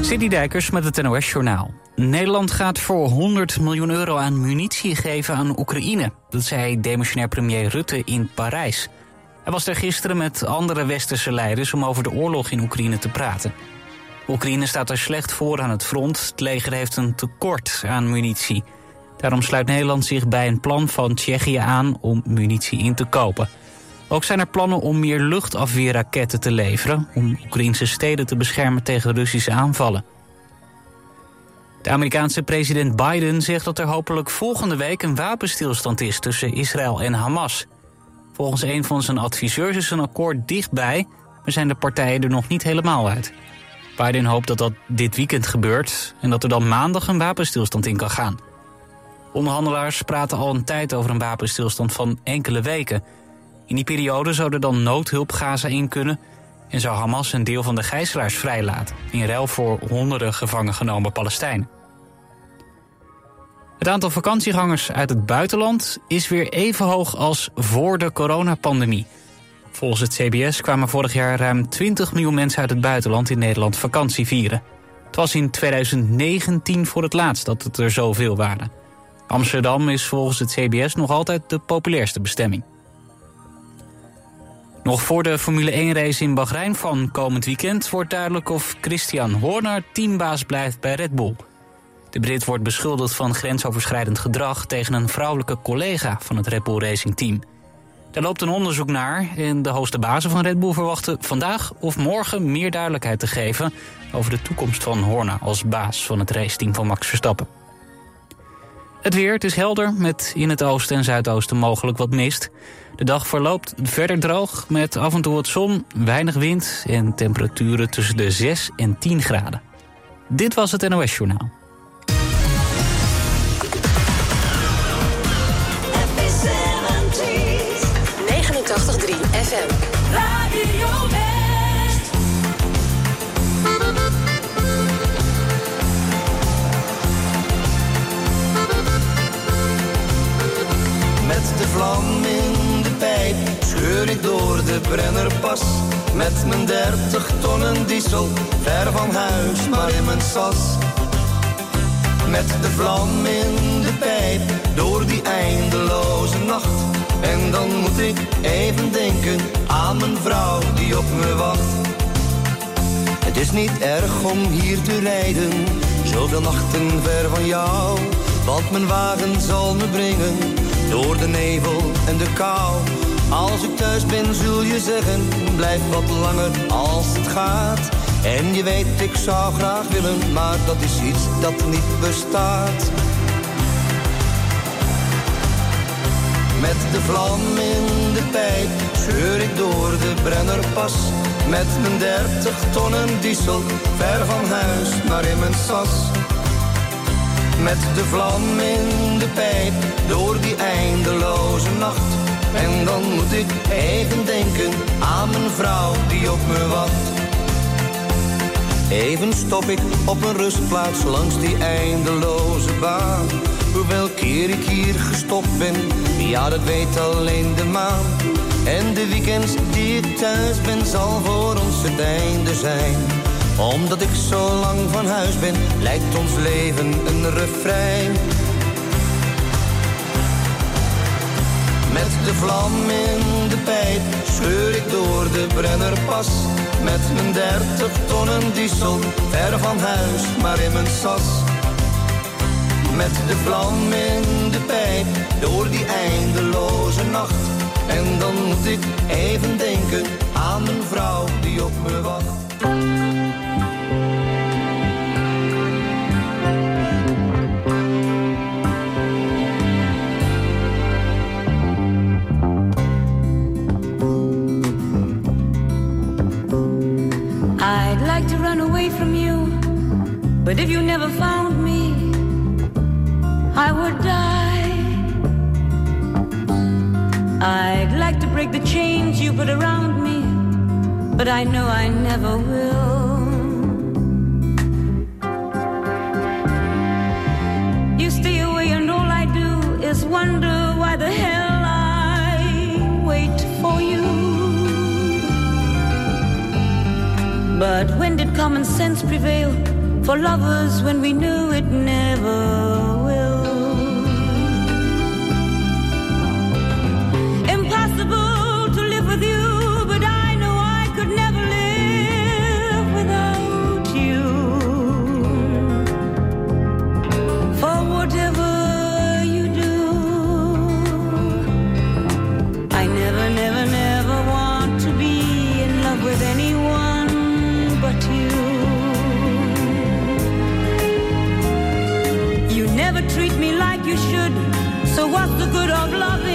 City Dijkers met het NOS Journaal. Nederland gaat voor 100 miljoen euro aan munitie geven aan Oekraïne. Dat zei demissionair premier Rutte in Parijs. Hij was daar gisteren met andere westerse leiders om over de oorlog in Oekraïne te praten. Oekraïne staat er slecht voor aan het front. Het leger heeft een tekort aan munitie. Daarom sluit Nederland zich bij een plan van Tsjechië aan om munitie in te kopen. Ook zijn er plannen om meer luchtafweerraketten te leveren... om Oekraïnse steden te beschermen tegen Russische aanvallen. De Amerikaanse president Biden zegt dat er hopelijk volgende week... een wapenstilstand is tussen Israël en Hamas. Volgens een van zijn adviseurs is een akkoord dichtbij... maar zijn de partijen er nog niet helemaal uit. Biden hoopt dat dat dit weekend gebeurt... en dat er dan maandag een wapenstilstand in kan gaan. Onderhandelaars praten al een tijd over een wapenstilstand van enkele weken... In die periode zou er dan noodhulp Gaza in kunnen... en zou Hamas een deel van de gijzelaars vrijlaten... in ruil voor honderden gevangen genomen Palestijnen. Het aantal vakantiegangers uit het buitenland is weer even hoog als voor de coronapandemie. Volgens het CBS kwamen vorig jaar ruim 20 miljoen mensen uit het buitenland in Nederland vakantie vieren. Het was in 2019 voor het laatst dat het er zoveel waren. Amsterdam is volgens het CBS nog altijd de populairste bestemming. Nog voor de Formule 1-race in Bahrein van komend weekend wordt duidelijk of Christian Horner teambaas blijft bij Red Bull. De Brit wordt beschuldigd van grensoverschrijdend gedrag tegen een vrouwelijke collega van het Red Bull Racing Team. Daar loopt een onderzoek naar en de hoogste bazen van Red Bull verwachten vandaag of morgen meer duidelijkheid te geven over de toekomst van Horner als baas van het raceteam van Max Verstappen. Het weer, het is helder met in het oosten en zuidoosten mogelijk wat mist. De dag verloopt verder droog met af en toe wat zon, weinig wind en temperaturen tussen de 6 en 10 graden. Dit was het NOS Journaal. FM. Met de vlam in de pijp scheur ik door de Brennerpas. Met mijn dertig tonnen diesel, ver van huis, maar in mijn sas. Met de vlam in de pijp, door die eindeloze nacht. En dan moet ik even denken aan mijn vrouw die op me wacht. Het is niet erg om hier te rijden, zoveel nachten ver van jou. Want mijn wagen zal me brengen door de nevel en de kou. Als ik thuis ben zul je zeggen, blijf wat langer als het gaat. En je weet, ik zou graag willen, maar dat is iets dat niet bestaat. Met de vlam in de pijp scheur ik door de Brennerpas. Met mijn dertig tonnen diesel, ver van huis, maar in mijn sas. Met de vlam in de pijp, door die eindeloze nacht. En dan moet ik even denken aan mijn vrouw die op me wacht. Even stop ik op een rustplaats langs die eindeloze baan. Hoeveel keer ik hier gestopt ben, ja dat weet alleen de maan. En de weekends die ik thuis ben, zal voor ons het einde zijn omdat ik zo lang van huis ben, lijkt ons leven een refrein. Met de vlam in de pijp scheur ik door de Brennerpas. Met mijn dertig tonnen diesel, ver van huis, maar in mijn sas. Met de vlam in de pijp, door die eindeloze nacht. En dan moet ik even denken aan mijn vrouw die op me wacht. But if you never found me, I would die. I'd like to break the chains you put around me, but I know I never will. You stay away, and all I do is wonder why the hell I wait for you. But when did common sense prevail? for lovers when we knew it never. what's the good of loving?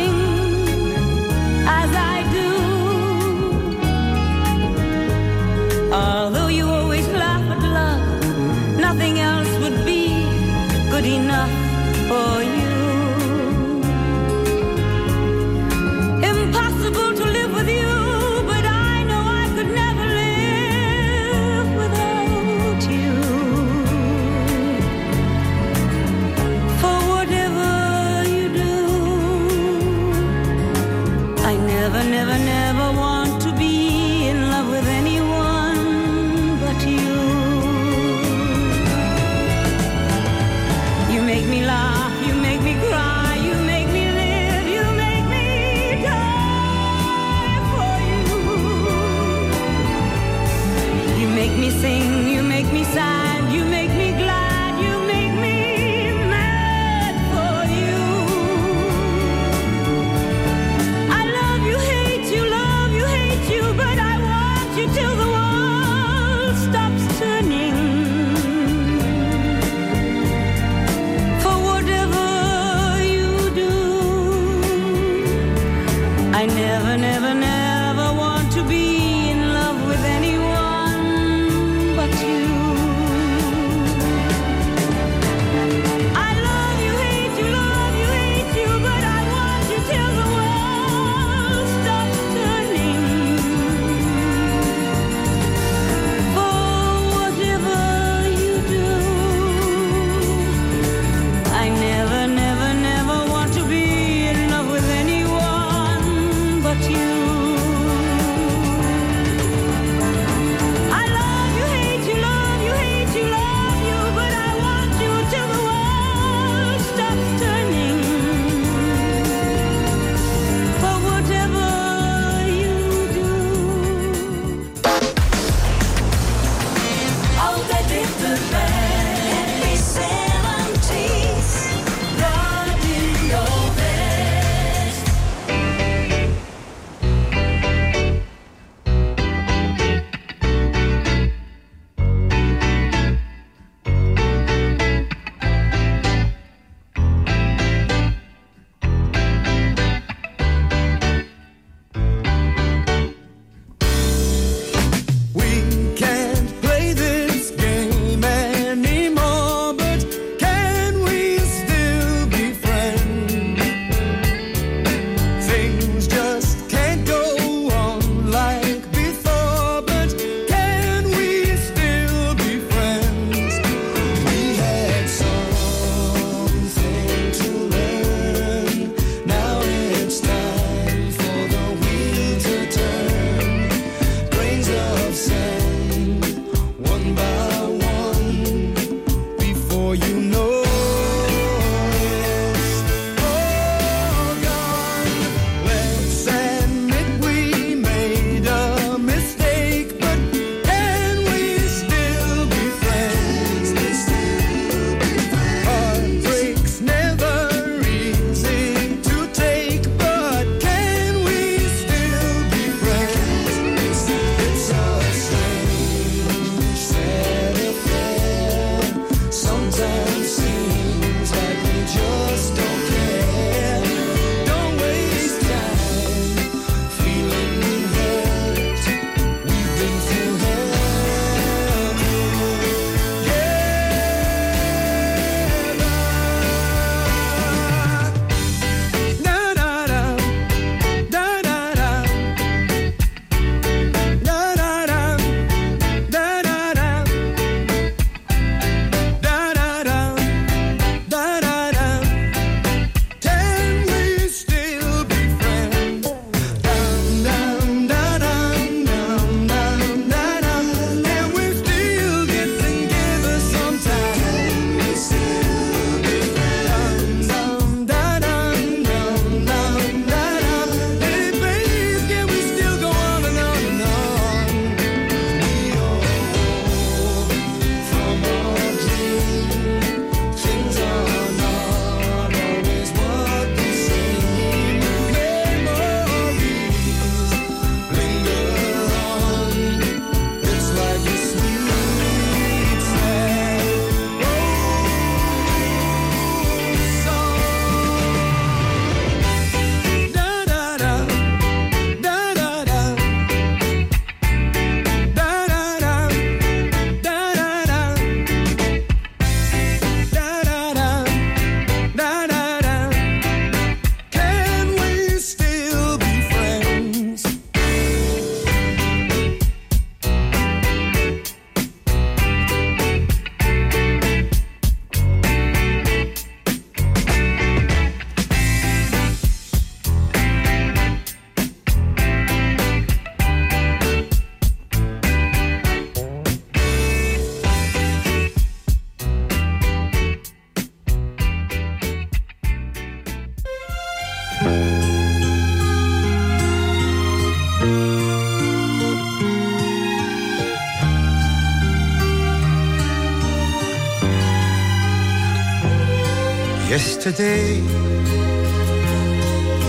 Yesterday,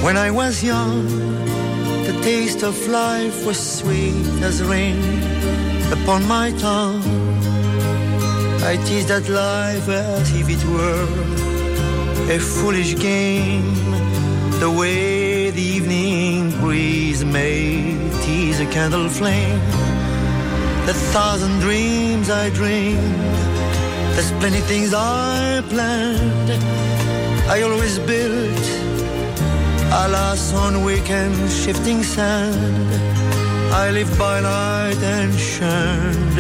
when I was young, the taste of life was sweet as rain upon my tongue. I teased at life as if it were a foolish game, the way the evening breeze may tease a candle flame. The thousand dreams I dreamed, there's plenty things I planned. I always built, alas, on weekend shifting sand. I lived by night and shunned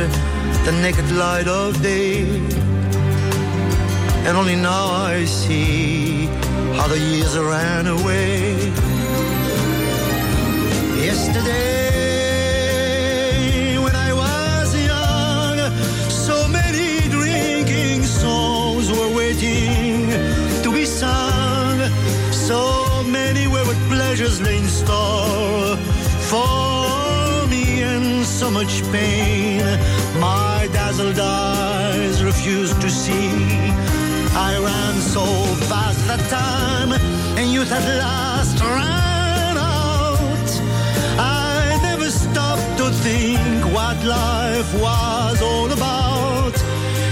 the naked light of day. And only now I see how the years ran away. Yesterday, when I So many wayward pleasures lay in store for me, and so much pain my dazzled eyes refused to see. I ran so fast that time, and youth at last ran out. I never stopped to think what life was all about.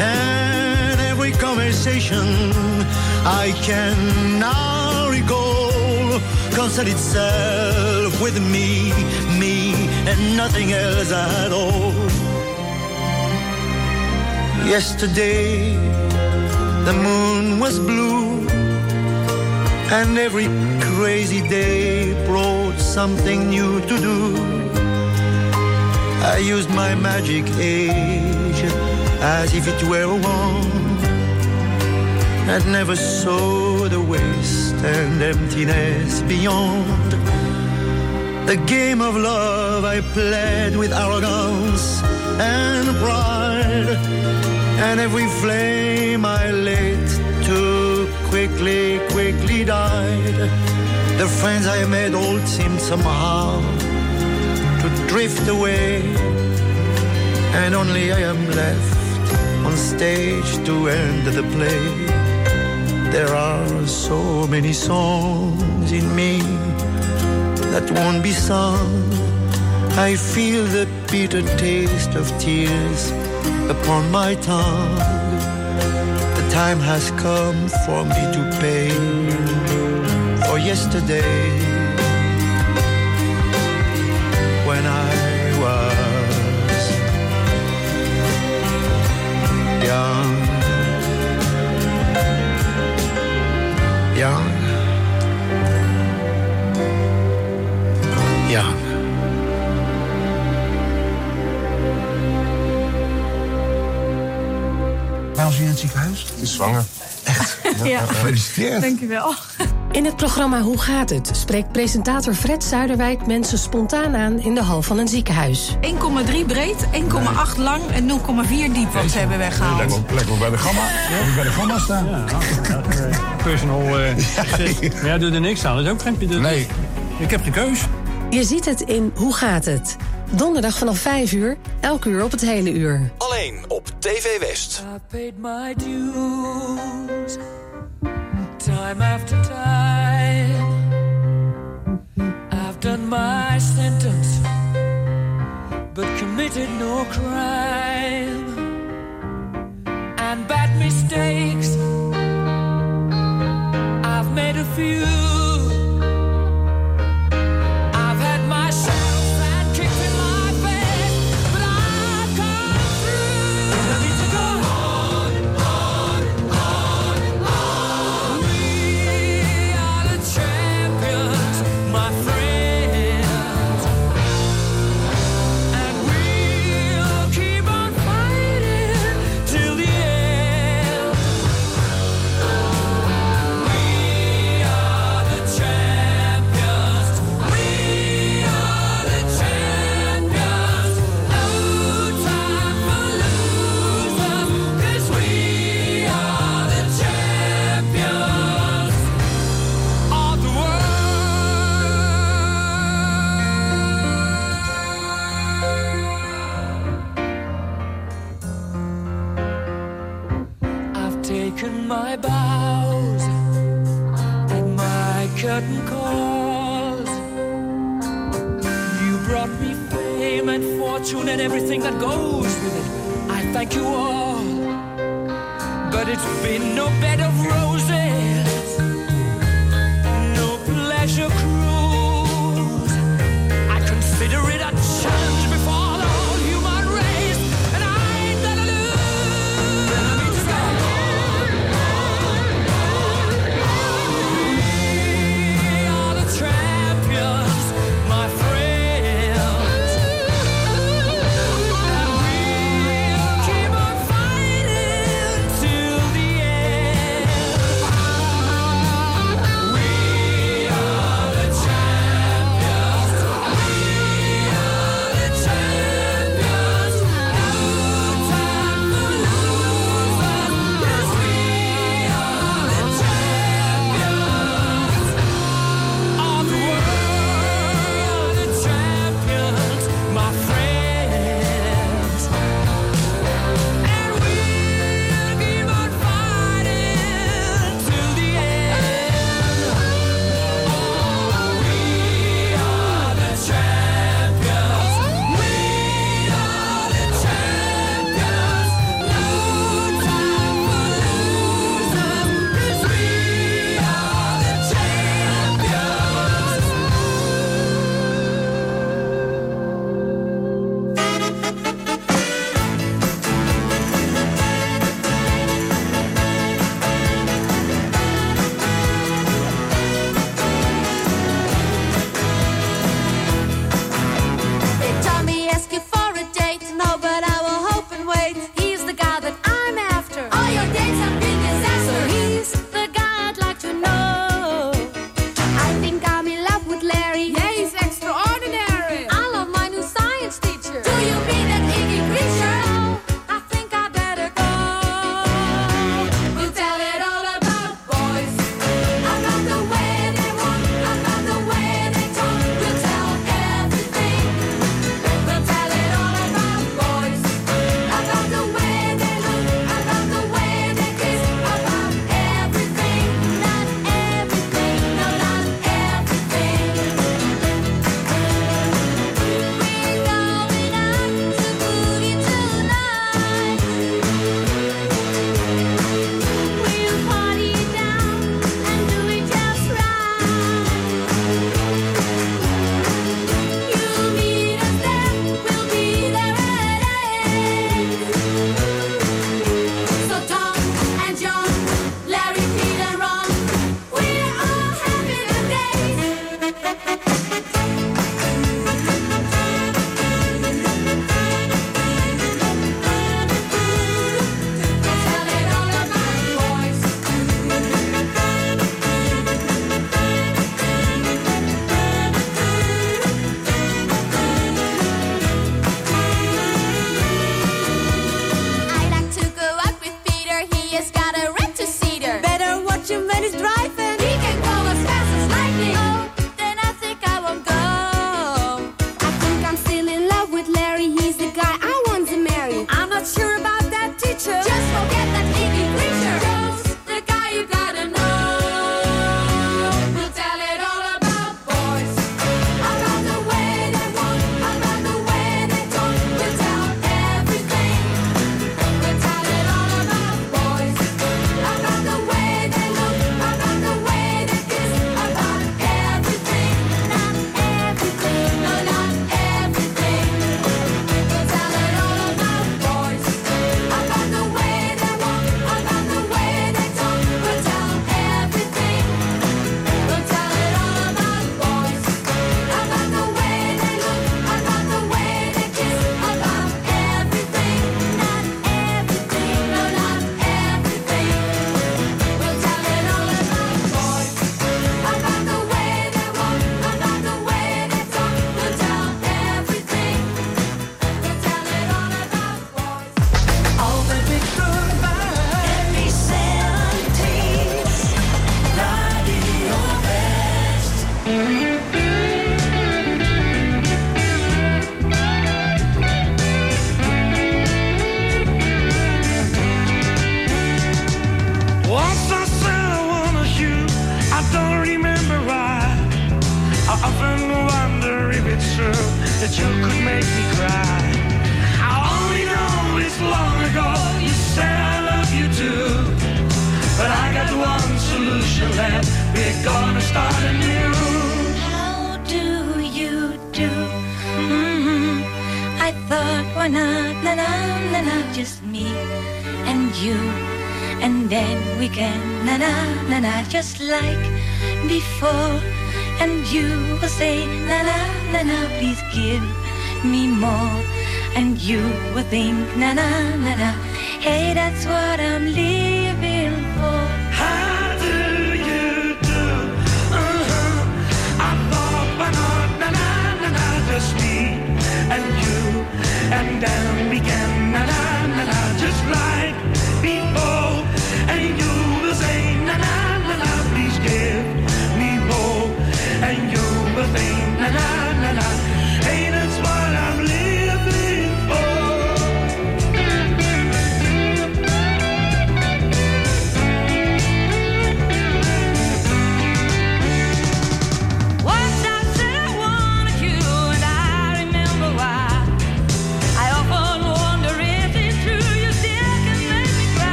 And every conversation I can now recall concerned itself with me, me, and nothing else at all. Yesterday, the moon was blue, and every crazy day brought something new to do. I used my magic age as if it were a wand, and never saw the waste and emptiness beyond. The game of love I played with arrogance and pride, and every flame I lit too quickly, quickly died. The friends I made all seemed somehow to drift away, and only I am left on stage to end the play. There are so many songs in me that won't be sung. I feel the bitter taste of tears upon my tongue. The time has come for me to pay for yesterday when I was young. Young. Young. Waarom zie je in het ziekenhuis? is zwanger. Ja, Gefeliciteerd. dankjewel. In het programma Hoe gaat het? spreekt presentator Fred Zuiderwijk mensen spontaan aan in de hal van een ziekenhuis. 1,3 breed, 1,8 lang en 0,4 diep wat ze hebben weggehaald. Lekker, lekker bij de gamma. Moet je bij de gamma staan. personal eh ja, doe er niks aan. Dat is ook geen... Nee. Ik heb geen keus. Je ziet het in Hoe gaat het? Donderdag vanaf 5 uur, elk uur op het hele uur. Alleen op TV West. I paid my dues time after time. I've done my sentence, but committed no crime. And bad mistakes, I've made a few. and everything that goes with it. I thank you all, but it's been no bed of roses.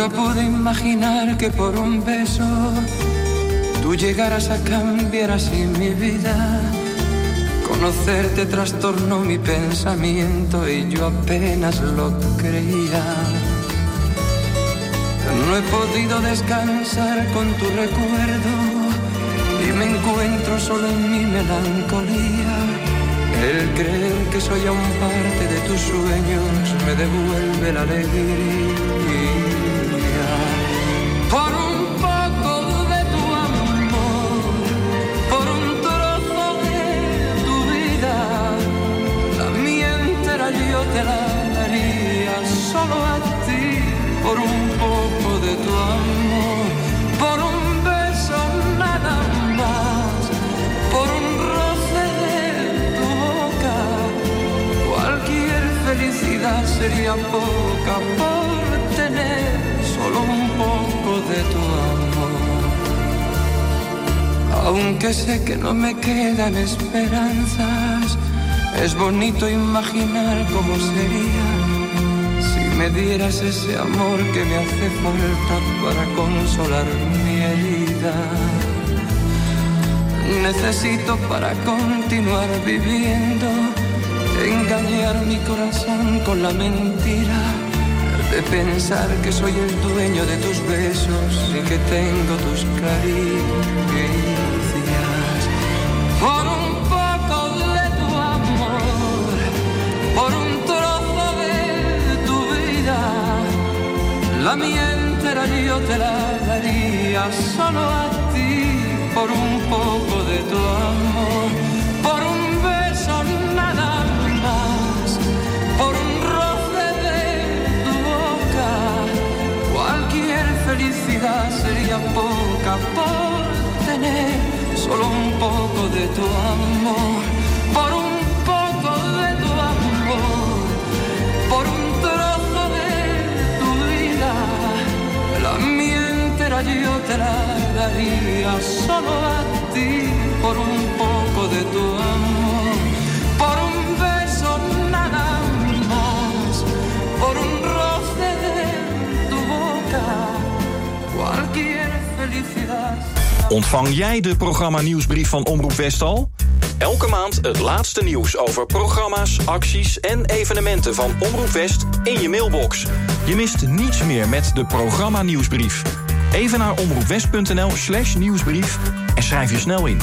Nunca pude imaginar que por un beso tú llegaras a cambiar así mi vida. Conocerte trastornó mi pensamiento y yo apenas lo creía. No he podido descansar con tu recuerdo y me encuentro solo en mi melancolía. El creer que soy aún parte de tus sueños me devuelve la alegría. te la daría solo a ti por un poco de tu amor, por un beso nada más, por un roce de tu boca. Cualquier felicidad sería poca por tener solo un poco de tu amor. Aunque sé que no me quedan esperanzas es bonito imaginar cómo sería si me dieras ese amor que me hace falta para consolar mi herida. Necesito para continuar viviendo engañar mi corazón con la mentira de pensar que soy el dueño de tus besos y que tengo tus caricias. La mía entera yo te la daría solo a ti, por un poco de tu amor, por un beso nada más, por un roce de tu boca, cualquier felicidad sería poca por tener solo un poco de tu amor, yo te la daría solo a ti, por un poco de tu amor, por un beso nada más, por un roce de tu boca, cualquier felicidad. Ontvang jij de programma nieuwsbrief van Omroep West al? Elke maand het laatste nieuws over programma's, acties en evenementen van Omroep West in je mailbox. Je mist niets meer met de programma nieuwsbrief. Even naar omroepwest.nl slash nieuwsbrief en schrijf je snel in.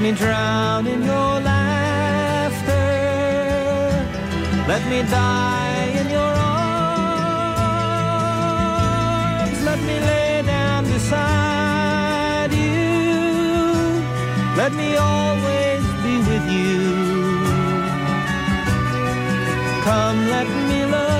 Let me drown in your laughter. Let me die in your arms. Let me lay down beside you. Let me always be with you. Come, let me love.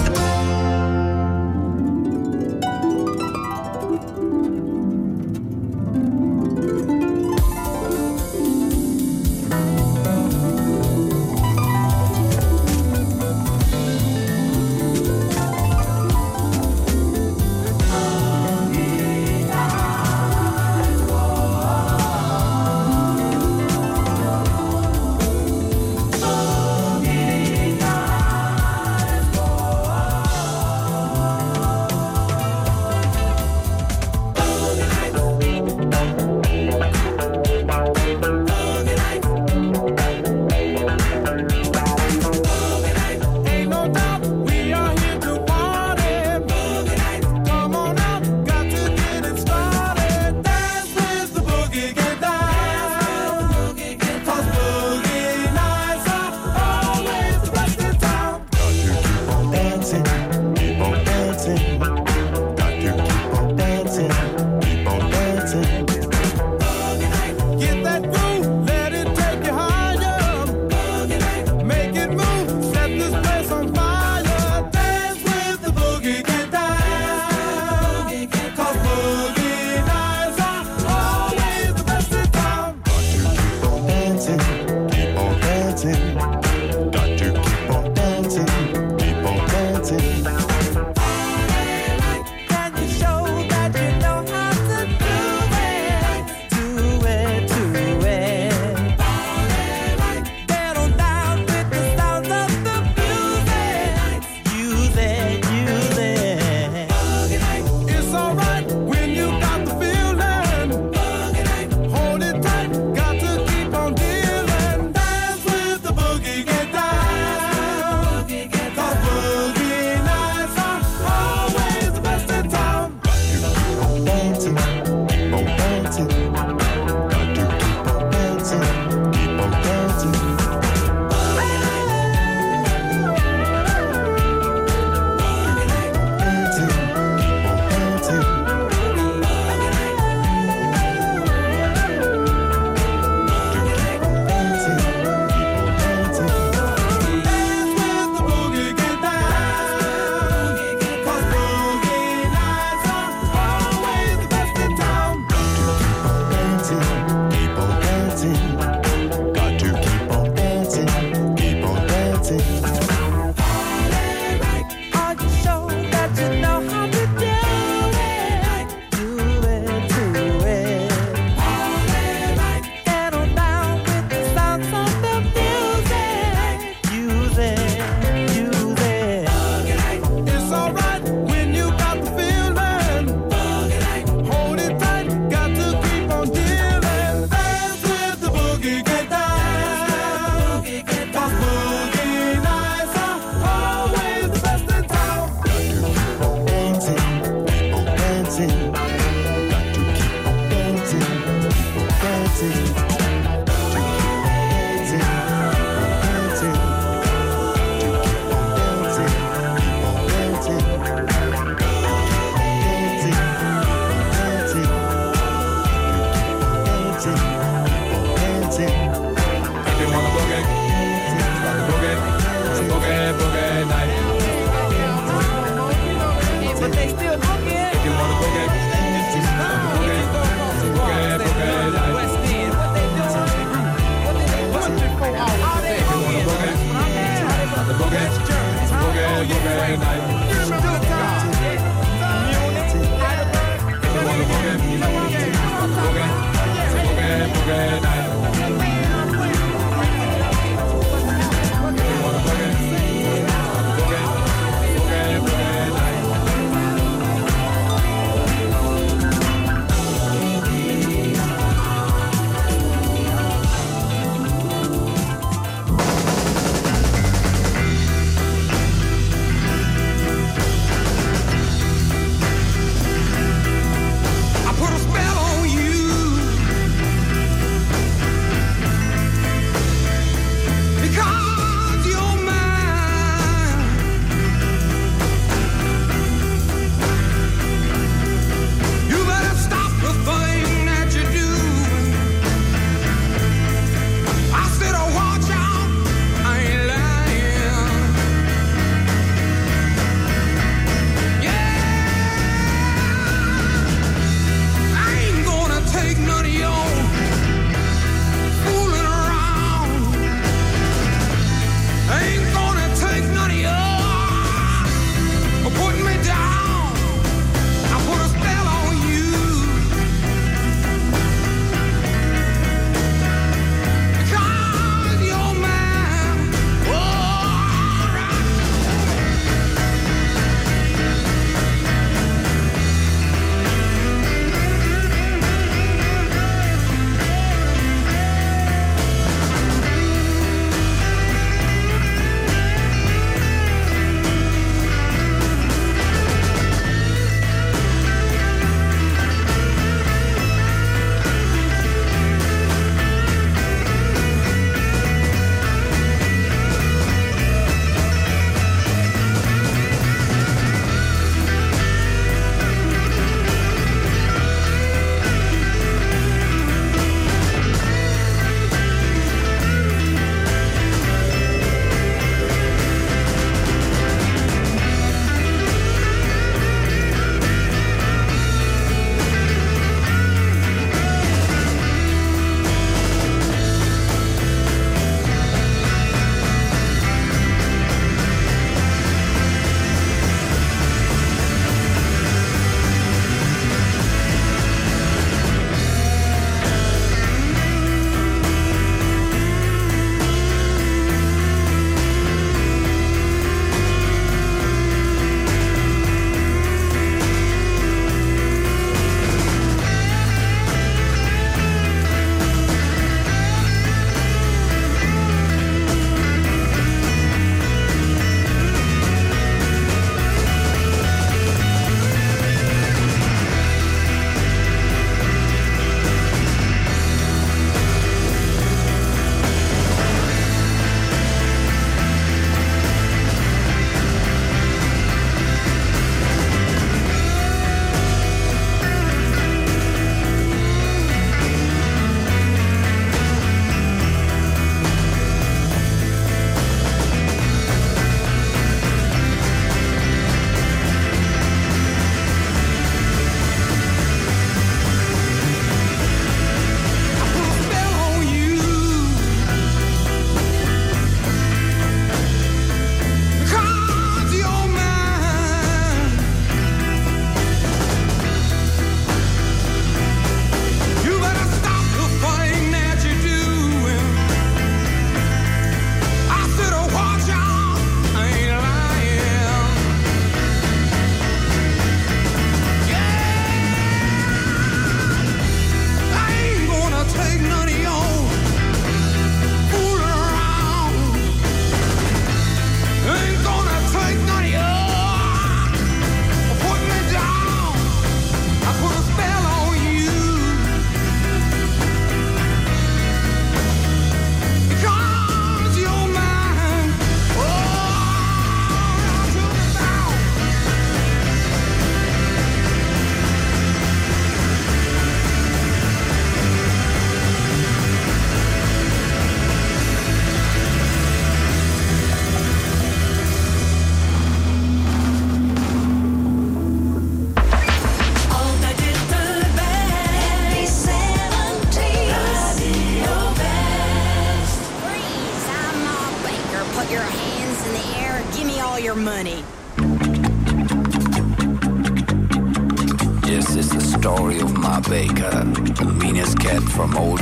from old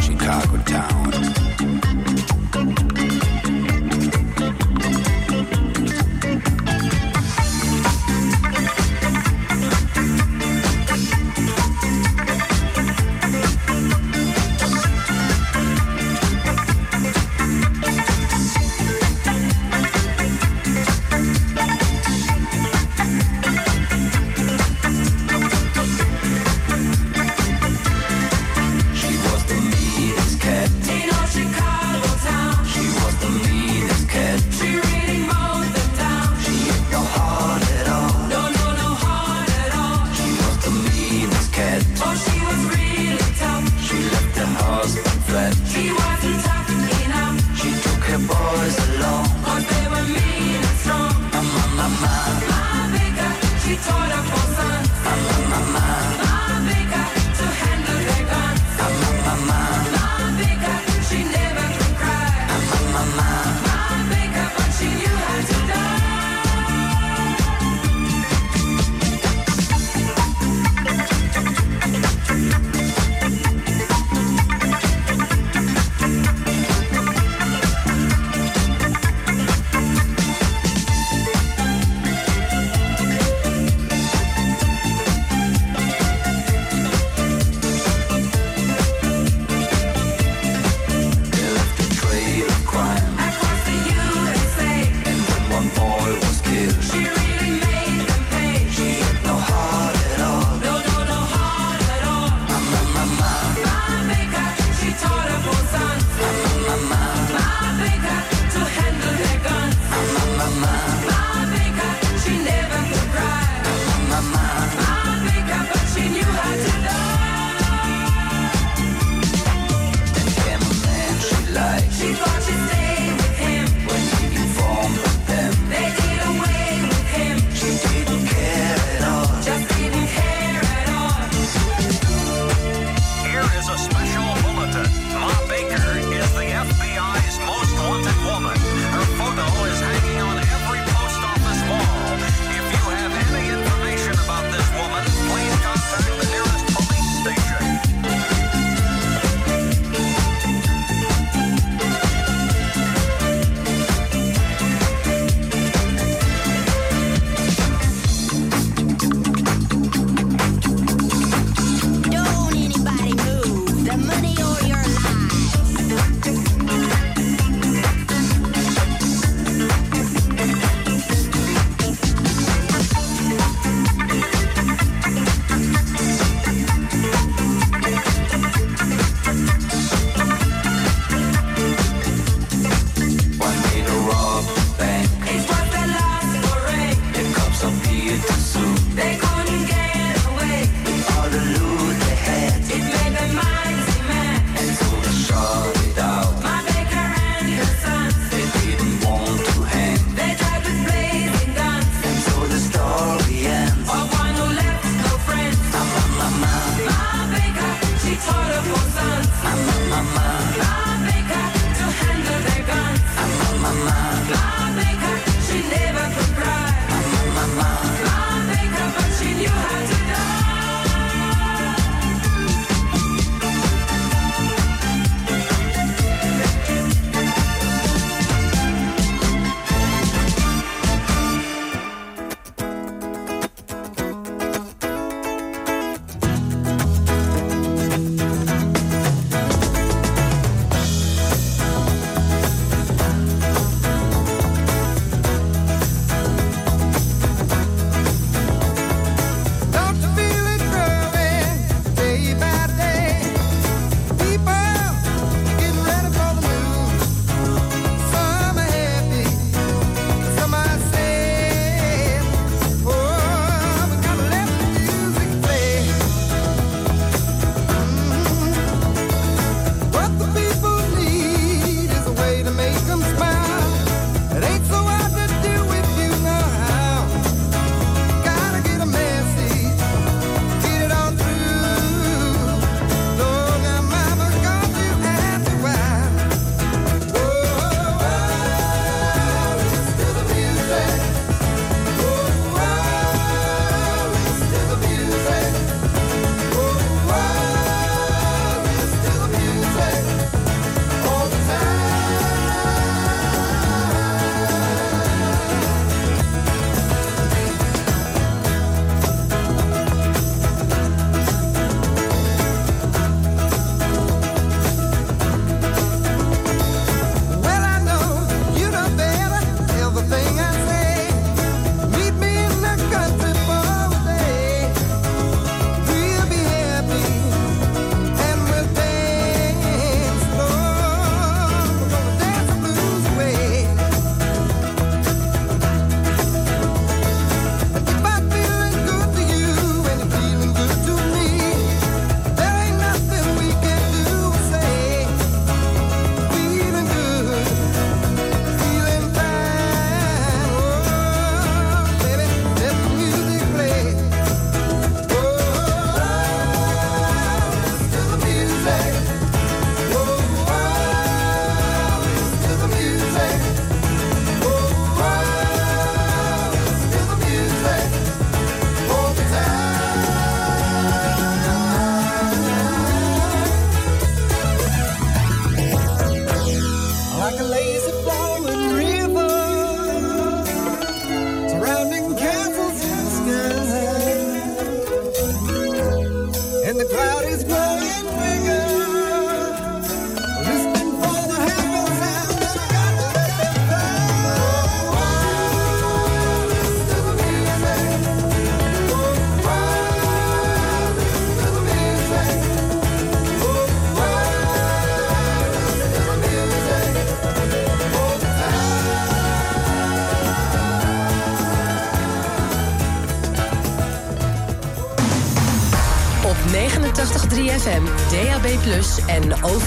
die Teile von Sand.